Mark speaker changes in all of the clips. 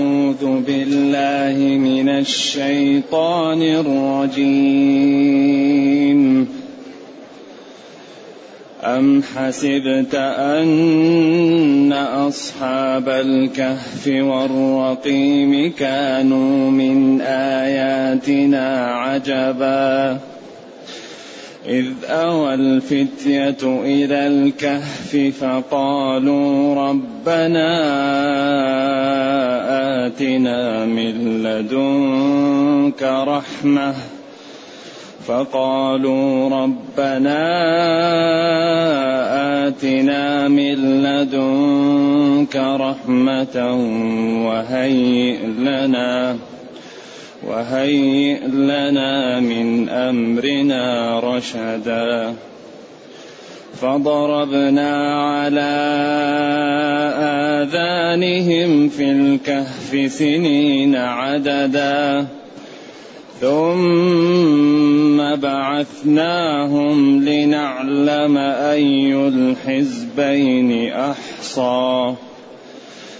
Speaker 1: أعوذ بالله من الشيطان الرجيم. أم حسبت أن أصحاب الكهف والرقيم كانوا من آياتنا عجباً؟ إذ أوى الفتية إلى الكهف فقالوا ربنا آتنا من لدنك رحمة فقالوا ربنا آتنا من لدنك رحمة وهيئ لنا وهيئ لنا من امرنا رشدا فضربنا على آذانهم في الكهف سنين عددا. ثم بعثناهم لنعلم أي الحزبين أحصى.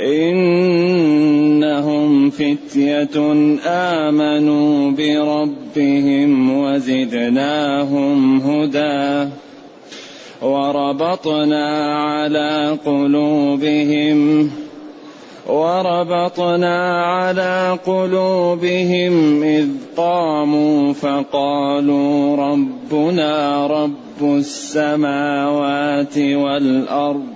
Speaker 1: إنهم فتية آمنوا بربهم وزدناهم هدى وربطنا على قلوبهم وربطنا على قلوبهم إذ قاموا فقالوا ربنا رب السماوات والأرض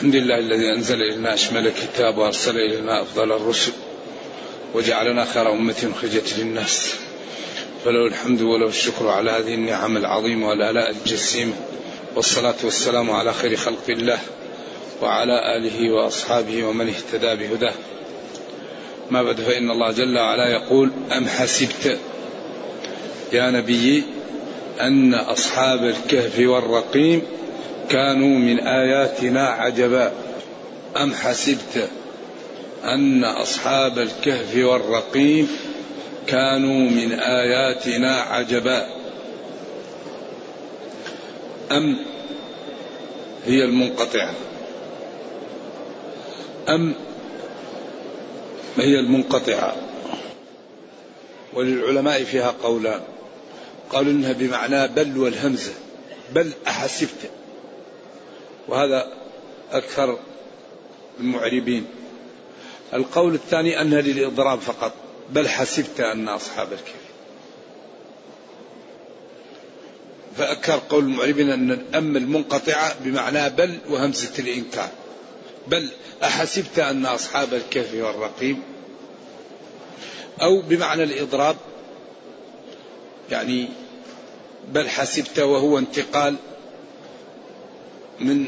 Speaker 2: الحمد لله الذي أنزل إلينا أشمل الكتاب وأرسل إلينا أفضل الرسل وجعلنا خير أمة أخرجت للناس. فله الحمد وله الشكر على هذه النعم العظيمة والآلاء الجسيمة. والصلاة والسلام على خير خلق الله وعلى آله وأصحابه ومن اهتدى بهداه. ما بعد فإن الله جل وعلا يقول أم حسبت يا نبي أن أصحاب الكهف والرقيم كانوا من آياتنا عجبا. أم حسبت أن أصحاب الكهف والرقيم كانوا من آياتنا عجبا؟ أم هي المنقطعة؟ أم هي المنقطعة؟ وللعلماء فيها قولان. قالوا إنها بمعنى بل والهمزة. بل أحسبت. وهذا أكثر المعربين. القول الثاني أنها للإضراب فقط بل حسبت أن أصحاب الكهف. فأكثر قول المعربين أن الأم المنقطعة بمعنى بل وهمزة الإنكار. بل أحسبت أن أصحاب الكهف والرقيم أو بمعنى الإضراب يعني بل حسبت وهو انتقال من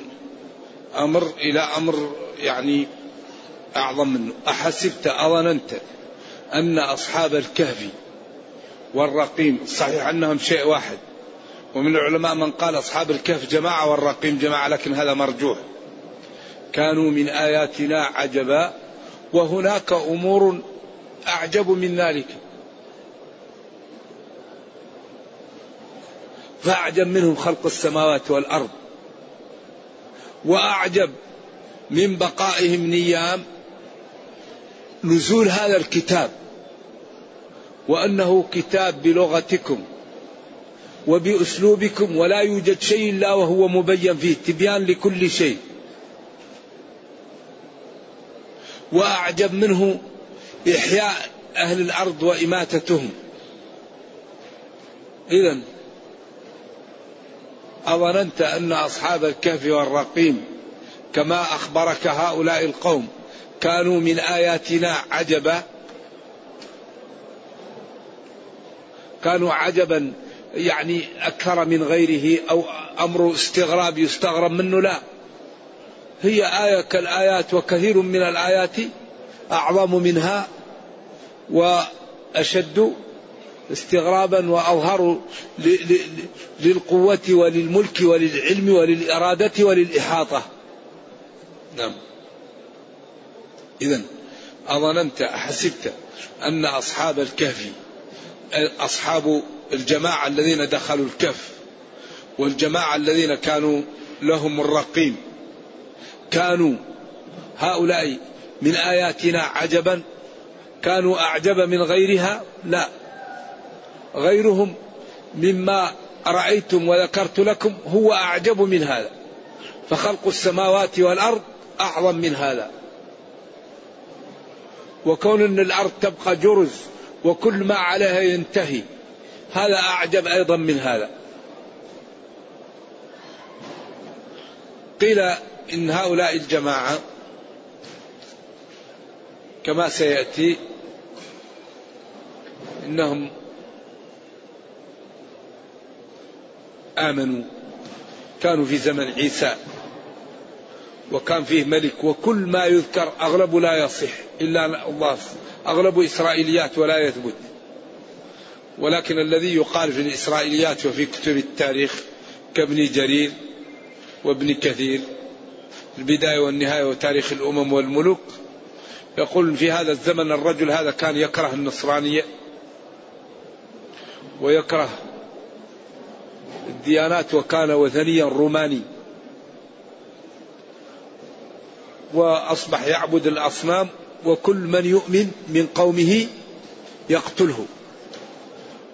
Speaker 2: أمر إلى أمر يعني أعظم منه. أحسبت أظننت أن أصحاب الكهف والرقيم صحيح أنهم شيء واحد ومن العلماء من قال أصحاب الكهف جماعة والرقيم جماعة لكن هذا مرجوح. كانوا من آياتنا عجبا وهناك أمور أعجب من ذلك. فأعجب منهم خلق السماوات والأرض. وأعجب من بقائهم نيام نزول هذا الكتاب وأنه كتاب بلغتكم وبأسلوبكم ولا يوجد شيء إلا وهو مبين فيه تبيان لكل شيء. وأعجب منه إحياء أهل الأرض وإماتتهم. إذا أظننت أن أصحاب الكهف والرقيم كما أخبرك هؤلاء القوم كانوا من آياتنا عجبا كانوا عجبا يعني أكثر من غيره أو أمر استغراب يستغرب منه لا. هي آية كالآيات وكثير من الآيات أعظم منها وأشد استغرابا وأظهر للقوة وللملك وللعلم وللإرادة وللإحاطة. نعم. إذا أظننت أحسبت أن أصحاب الكهف أصحاب الجماعة الذين دخلوا الكهف والجماعة الذين كانوا لهم الرقيم كانوا هؤلاء من آياتنا عجبا؟ كانوا أعجب من غيرها؟ لا. غيرهم مما رأيتم وذكرت لكم هو أعجب من هذا. فخلق السماوات والأرض أعظم من هذا. وكون أن الأرض تبقى جرز وكل ما عليها ينتهي هذا أعجب أيضا من هذا. قيل إن هؤلاء الجماعة كما سيأتي إنهم آمنوا. كانوا في زمن عيسى. وكان فيه ملك وكل ما يذكر أغلب لا يصح إلا الله. أغلب إسرائيليات ولا يثبت. ولكن الذي يقال في الإسرائيليات وفي كتب التاريخ كابن جرير وابن كثير البداية والنهاية وتاريخ الأمم والملوك يقول في هذا الزمن الرجل هذا كان يكره النصرانية ويكره الديانات وكان وثنيا روماني. وأصبح يعبد الأصنام وكل من يؤمن من قومه يقتله.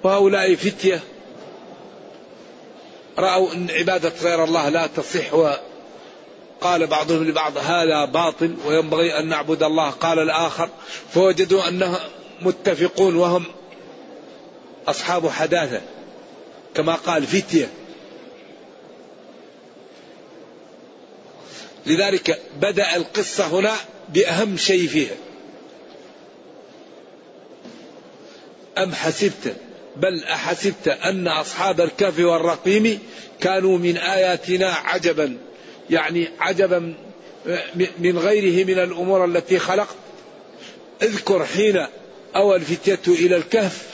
Speaker 2: وهؤلاء فتية رأوا أن عبادة غير الله لا تصح وقال بعضهم لبعض هذا باطل وينبغي أن نعبد الله. قال الآخر فوجدوا أنهم متفقون وهم أصحاب حداثة. كما قال فتية لذلك بدأ القصة هنا بأهم شيء فيها. أم حسبت؟ بل أحسبت أن أصحاب الكهف والرقيم كانوا من آياتنا عجبا. يعني عجبا من غيره من الأمور التي خلقت. اذكر حين أوى الفتية إلى الكهف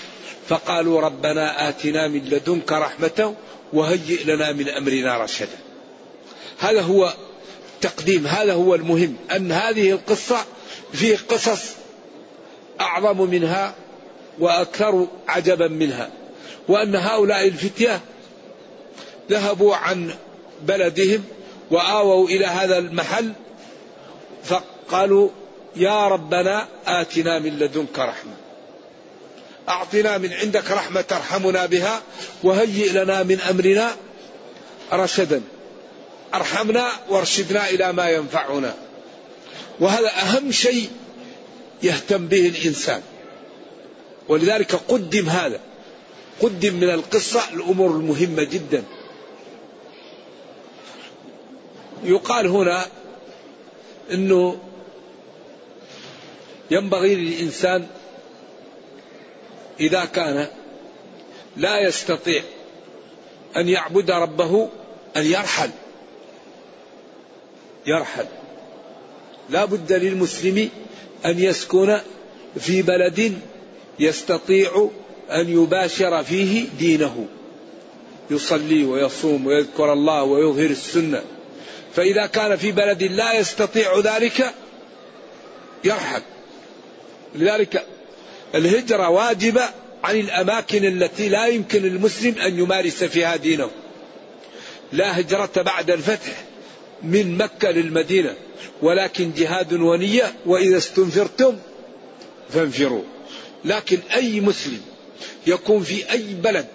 Speaker 2: فقالوا ربنا آتنا من لدنك رحمة وهيئ لنا من أمرنا رشدا. هذا هو التقديم هذا هو المهم أن هذه القصة في قصص أعظم منها وأكثر عجبا منها وأن هؤلاء الفتية ذهبوا عن بلدهم وآووا إلى هذا المحل فقالوا يا ربنا آتنا من لدنك رحمة. أعطنا من عندك رحمة ترحمنا بها وهيئ لنا من أمرنا رشدا. أرحمنا وارشدنا إلى ما ينفعنا. وهذا أهم شيء يهتم به الإنسان. ولذلك قدم هذا. قدم من القصة الأمور المهمة جدا. يقال هنا إنه ينبغي للإنسان إذا كان لا يستطيع أن يعبد ربه أن يرحل. يرحل. لا بد للمسلم أن يسكن في بلد يستطيع أن يباشر فيه دينه. يصلي ويصوم ويذكر الله ويظهر السنة. فإذا كان في بلد لا يستطيع ذلك يرحل. لذلك الهجرة واجبة عن الأماكن التي لا يمكن المسلم أن يمارس فيها دينه. لا هجرة بعد الفتح من مكة للمدينة ولكن جهاد ونية وإذا استنفرتم فانفروا. لكن أي مسلم يكون في أي بلد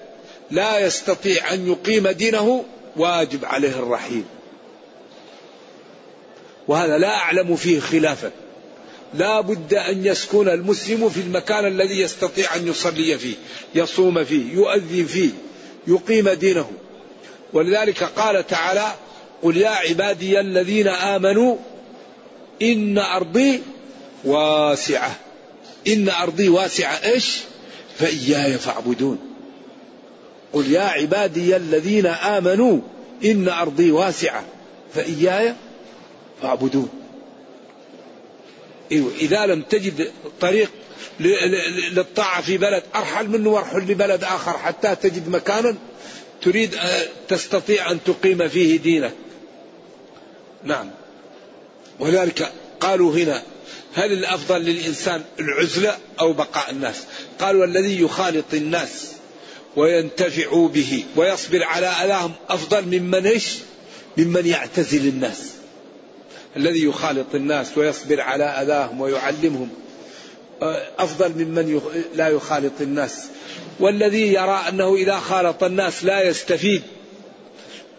Speaker 2: لا يستطيع أن يقيم دينه واجب عليه الرحيل. وهذا لا أعلم فيه خلافا. لا بد أن يسكن المسلم في المكان الذي يستطيع أن يصلي فيه يصوم فيه يؤذن فيه يقيم دينه. ولذلك قال تعالى قل يا عبادي الذين آمنوا إن أرضي واسعة. إن أرضي واسعة إيش؟ فإياي فاعبدون. قل يا عبادي الذين آمنوا إن أرضي واسعة فإياي فاعبدون. إذا لم تجد طريق للطاعة في بلد أرحل منه وارحل لبلد آخر حتى تجد مكانا تريد تستطيع أن تقيم فيه دينك. نعم. ولذلك قالوا هنا هل الأفضل للإنسان العزلة أو بقاء الناس؟ قالوا الذي يخالط الناس وينتفع به ويصبر على أذاهم أفضل ممن إيش؟ ممن يعتزل الناس. الذي يخالط الناس ويصبر على أذاهم ويعلمهم. أفضل ممن لا يخالط الناس. والذي يرى أنه إذا خالط الناس لا يستفيد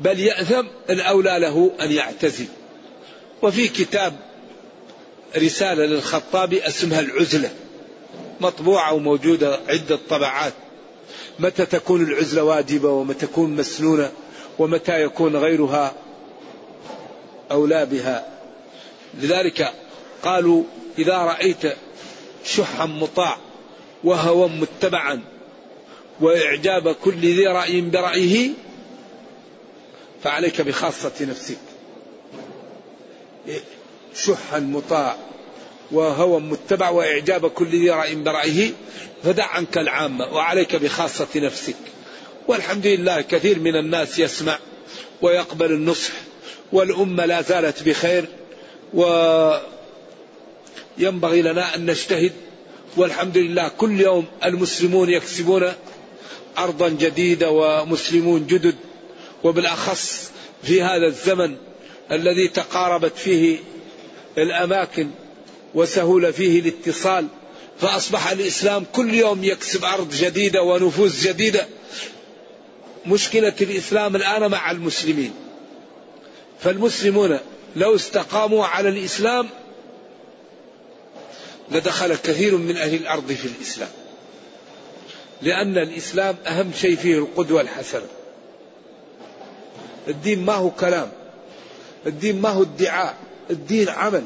Speaker 2: بل يأثم الأولى له أن يعتزل. وفي كتاب رسالة للخطابي اسمها العزلة. مطبوعة وموجودة عدة طبعات. متى تكون العزلة واجبة ومتى تكون مسنونة ومتى يكون غيرها أولى بها؟ لذلك قالوا إذا رأيت شحا مطاع وهوى متبعا وإعجاب كل ذي رأي برأيه فعليك بخاصة نفسك. شحا مطاع وهوى متبع وإعجاب كل ذي رأي برأيه فدع عنك العامة وعليك بخاصة نفسك. والحمد لله كثير من الناس يسمع ويقبل النصح والأمة لا زالت بخير. وينبغي لنا أن نجتهد. والحمد لله كل يوم المسلمون يكسبون أرضا جديدة ومسلمون جدد. وبالأخص في هذا الزمن الذي تقاربت فيه الأماكن وسهول فيه الاتصال فأصبح الإسلام كل يوم يكسب أرض جديدة ونفوس جديدة. مشكلة الإسلام الآن مع المسلمين. فالمسلمون لو استقاموا على الإسلام لدخل كثير من أهل الأرض في الإسلام. لأن الإسلام أهم شيء فيه القدوة الحسنة. الدين ما هو كلام. الدين ما هو ادعاء. الدين عمل.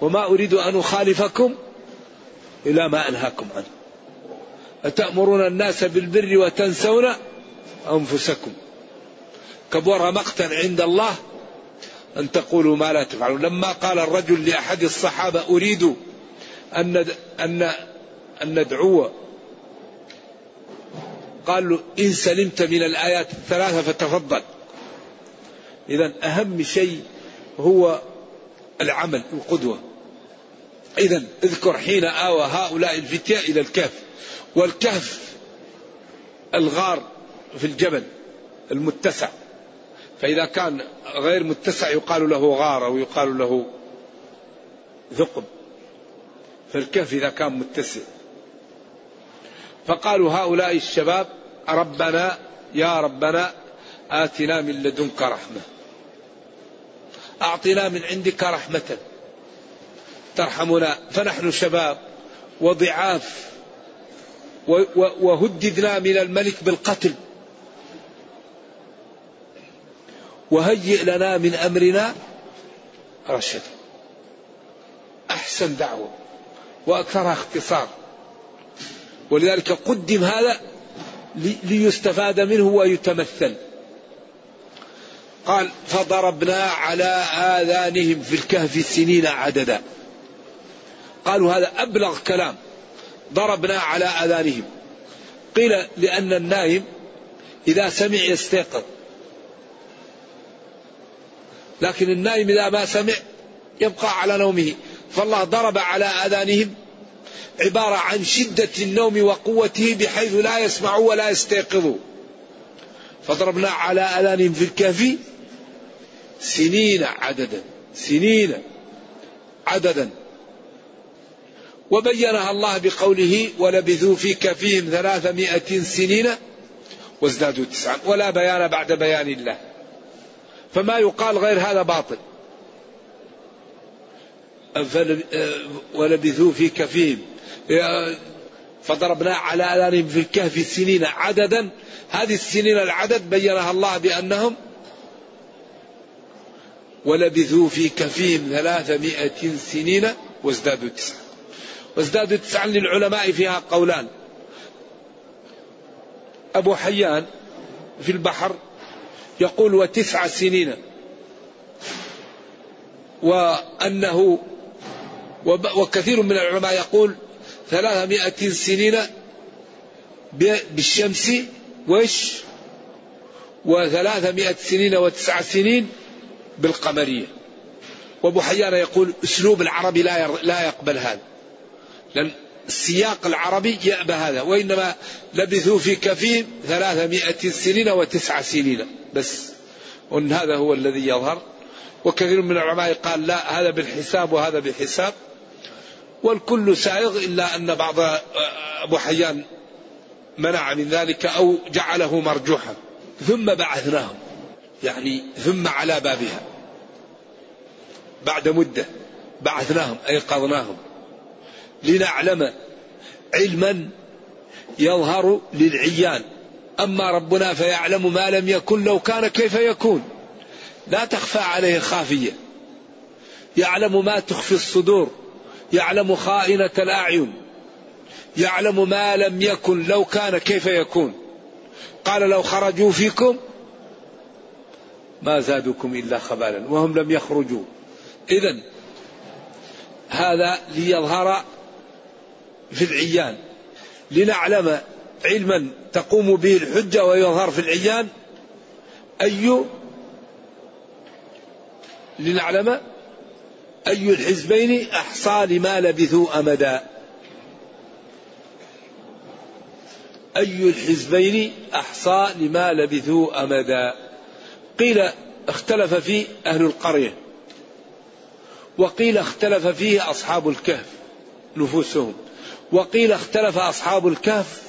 Speaker 2: وما أريد أن أخالفكم إلى ما أنهاكم عنه. أتأمرون الناس بالبر وتنسون أنفسكم. كبر مقتا عند الله أن تقولوا ما لا تفعلون. لما قال الرجل لأحد الصحابة أريد أن أن أن ندعو. قال له إن سلمت من الآيات الثلاثة فتفضل. إذا أهم شيء هو العمل القدوة. إذا اذكر حين آوى هؤلاء الفتية إلى الكهف. والكهف الغار في الجبل المتسع. فإذا كان غير متسع يقال له غار أو يقال له ثقب فالكهف إذا كان متسع. فقالوا هؤلاء الشباب ربنا يا ربنا آتنا من لدنك رحمة. أعطنا من عندك رحمة. ترحمنا. فنحن شباب وضعاف وهددنا من الملك بالقتل. وهيئ لنا من أمرنا رشدا أحسن دعوة واكثرها اختصار. ولذلك قدم هذا ليستفاد منه ويتمثل. قال فضربنا على آذانهم في الكهف سنين عددا. قالوا هذا أبلغ كلام. ضربنا على آذانهم. قيل لأن النائم إذا سمع يستيقظ لكن النائم إذا ما سمع يبقى على نومه. فالله ضرب على آذانهم عبارة عن شدة النوم وقوته بحيث لا يسمعوا ولا يستيقظوا. فضربنا على آذانهم في الكهف سنين عددا سنين عددا. وبينها الله بقوله ولبثوا في كفيهم ثلاثمائة سنين وازدادوا تسعا. ولا بيان بعد بيان الله. فما يقال غير هذا باطل. ولبثوا في كفهم فضربنا على آذانهم في الكهف سنين عددا. هذه السنين العدد بينها الله بأنهم ولبثوا في كفهم ثلاثمائة سنين وازدادوا تسعة. وازدادوا تسعة للعلماء فيها قولان. أبو حيان في البحر يقول وتسع سنين. وأنه وكثير من العلماء يقول ثلاثمائة سنين بالشمس. وش؟ وثلاثمائة سنين وتسع سنين بالقمرية. وأبو حيان يقول أسلوب العربي لا لا يقبل هذا. السياق العربي يأبى هذا وإنما لبثوا في كفيم ثلاثمائة سنين وتسع سنين بس وأن هذا هو الذي يظهر. وكثير من العلماء قال لا هذا بالحساب وهذا بحساب. والكل سائغ إلا أن بعض أبو حيان منع من ذلك أو جعله مرجوحا ثم بعثناهم يعني ثم على بابها. بعد مدة بعثناهم أيقظناهم. لنعلم علما يظهر للعيان. أما ربنا فيعلم ما لم يكن لو كان كيف يكون. لا تخفى عليه خافية يعلم ما تخفي الصدور. يعلم خائنة الأعين. يعلم ما لم يكن لو كان كيف يكون. قال لو خرجوا فيكم ما زادكم إلا خبالا وهم لم يخرجوا. إذا هذا ليظهر في العيان. لنعلم علما تقوم به الحجة ويظهر في العيان أي لنعلم أي الحزبين أحصى لما لبثوا أمدا. أي الحزبين أحصى لما لبثوا أمدا. قيل اختلف فيه أهل القرية وقيل اختلف فيه أصحاب الكهف نفوسهم. وقيل اختلف أصحاب الكهف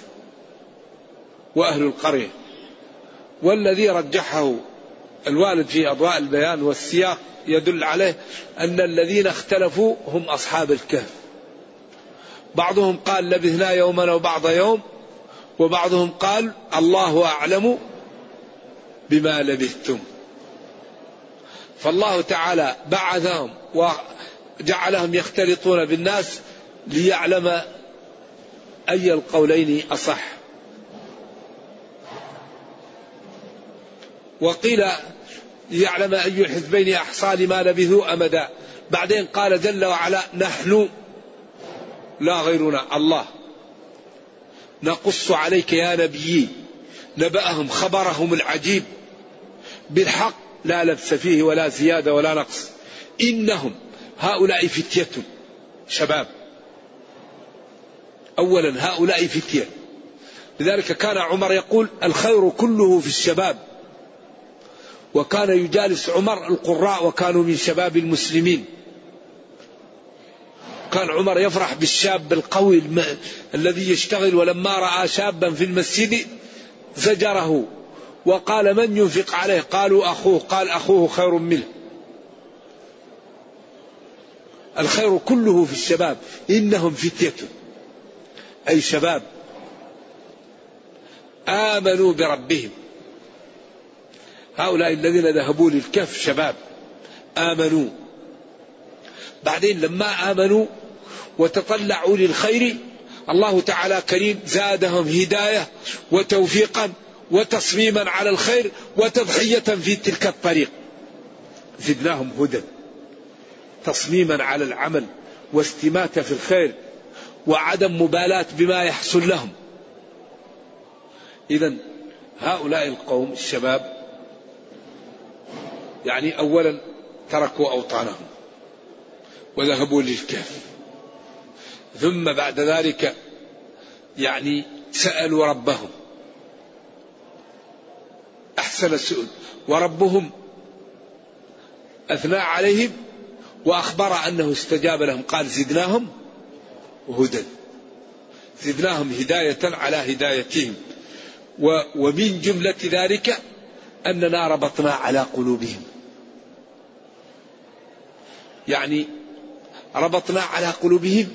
Speaker 2: وأهل القرية والذي رجحه الوالد في أضواء البيان والسياق يدل عليه أن الذين اختلفوا هم أصحاب الكهف. بعضهم قال لبثنا يوما أو بعض يوم وبعضهم قال الله أعلم بما لبثتم. فالله تعالى بعثهم وجعلهم يختلطون بالناس ليعلم أي القولين أصح؟ وقيل ليعلم أي الحزبين أحصى لما لبثوا أمدا. بعدين قال جل وعلا نحن لا غيرنا الله. نقص عليك يا نبي. نبأهم خبرهم العجيب. بالحق لا لبس فيه ولا زيادة ولا نقص. إنهم هؤلاء فتية شباب. أولا هؤلاء فتية. لذلك كان عمر يقول الخير كله في الشباب. وكان يجالس عمر القراء وكانوا من شباب المسلمين. كان عمر يفرح بالشاب القوي الذي يشتغل ولما رأى شابا في المسجد زجره وقال من ينفق عليه؟ قالوا أخوه. قال أخوه خير منه. الخير كله في الشباب. إنهم فتية. أي شباب آمنوا بربهم. هؤلاء الذين ذهبوا للكهف شباب آمنوا. بعدين لما آمنوا وتطلعوا للخير الله تعالى كريم زادهم هداية وتوفيقا وتصميما على الخير وتضحية في تلك الطريق. زدناهم هدى تصميما على العمل واستماتة في الخير. وعدم مبالاة بما يحصل لهم. إذا هؤلاء القوم الشباب يعني أولا تركوا أوطانهم وذهبوا للكهف. ثم بعد ذلك يعني سألوا ربهم. أحسن السؤال. وربهم أثنى عليهم وأخبر أنه استجاب لهم. قال زدناهم هدى زدناهم هداية على هدايتهم. ومن جملة ذلك أننا ربطنا على قلوبهم. يعني ربطنا على قلوبهم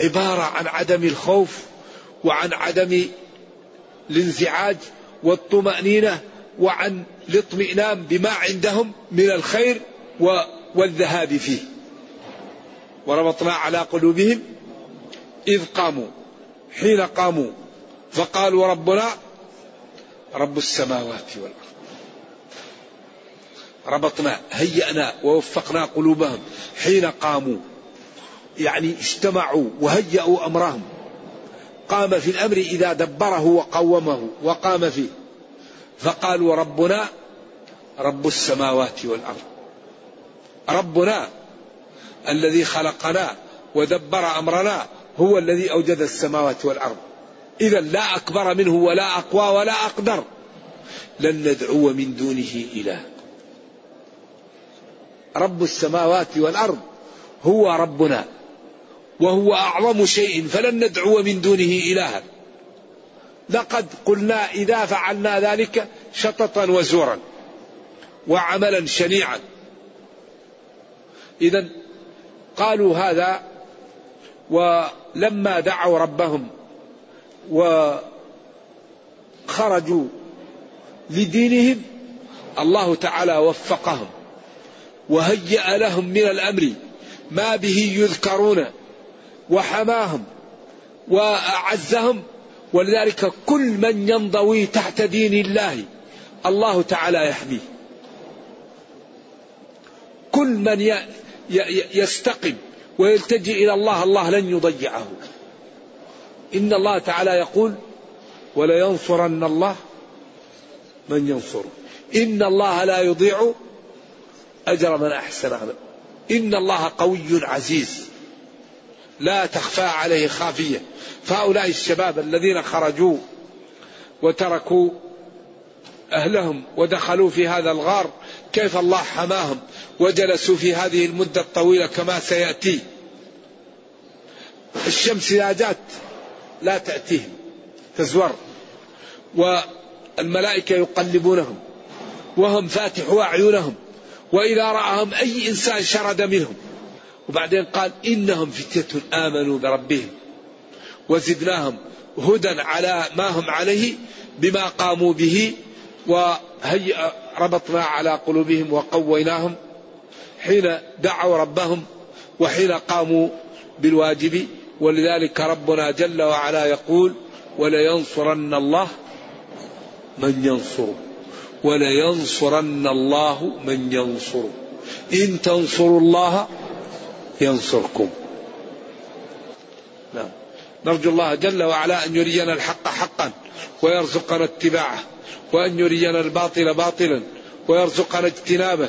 Speaker 2: عبارة عن عدم الخوف وعن عدم الانزعاج والطمأنينة وعن الاطمئنان بما عندهم من الخير والذهاب فيه. وربطنا على قلوبهم إذ قاموا حين قاموا فقالوا ربنا رب السماوات والأرض. ربطنا هيأنا ووفقنا قلوبهم. حين قاموا يعني اجتمعوا وهيأوا أمرهم. قام في الأمر إذا دبره وقومه وقام فيه. فقالوا ربنا رب السماوات والأرض. ربنا الذي خلقنا ودبر أمرنا هو الذي أوجد السماوات والأرض. إذا لا أكبر منه ولا أقوى ولا أقدر. لن ندعو من دونه إله رب السماوات والأرض هو ربنا وهو أعظم شيء فلن ندعو من دونه إلها. لقد قلنا إذا فعلنا ذلك شططا وزورا وعملا شنيعا. إذا قالوا هذا ولما دعوا ربهم وخرجوا لدينهم الله تعالى وفقهم وهيأ لهم من الأمر ما به يذكرون وحماهم وأعزهم ولذلك كل من ينضوي تحت دين الله الله تعالى يحميه. كل من يستقم ويلتجئ إلى الله الله لن يضيعه. إن الله تعالى يقول ولينصرن الله من ينصره. إن الله لا يضيع أجر من أحسن عمل إن الله قوي عزيز. لا تخفى عليه خافية. فهؤلاء الشباب الذين خرجوا وتركوا أهلهم ودخلوا في هذا الغار كيف الله حماهم؟ وجلسوا في هذه المدة الطويلة كما سيأتي. الشمس إذا جاءت لا تأتيهم تزور. والملائكة يقلبونهم وهم فاتحوا أعينهم وإذا رآهم أي إنسان شرد منهم. وبعدين قال إنهم فتية آمنوا بربهم. وزدناهم هدى على ما هم عليه بما قاموا به وهيئ ربطنا على قلوبهم وقويناهم. حين دعوا ربهم وحين قاموا بالواجب. ولذلك ربنا جل وعلا يقول ولينصرن الله من ينصره. ولينصرن الله من ينصره. إن تنصروا الله ينصركم. نعم. نرجو الله جل وعلا أن يرينا الحق حقا ويرزقنا اتباعه وأن يرينا الباطل باطلا ويرزقنا اجتنابه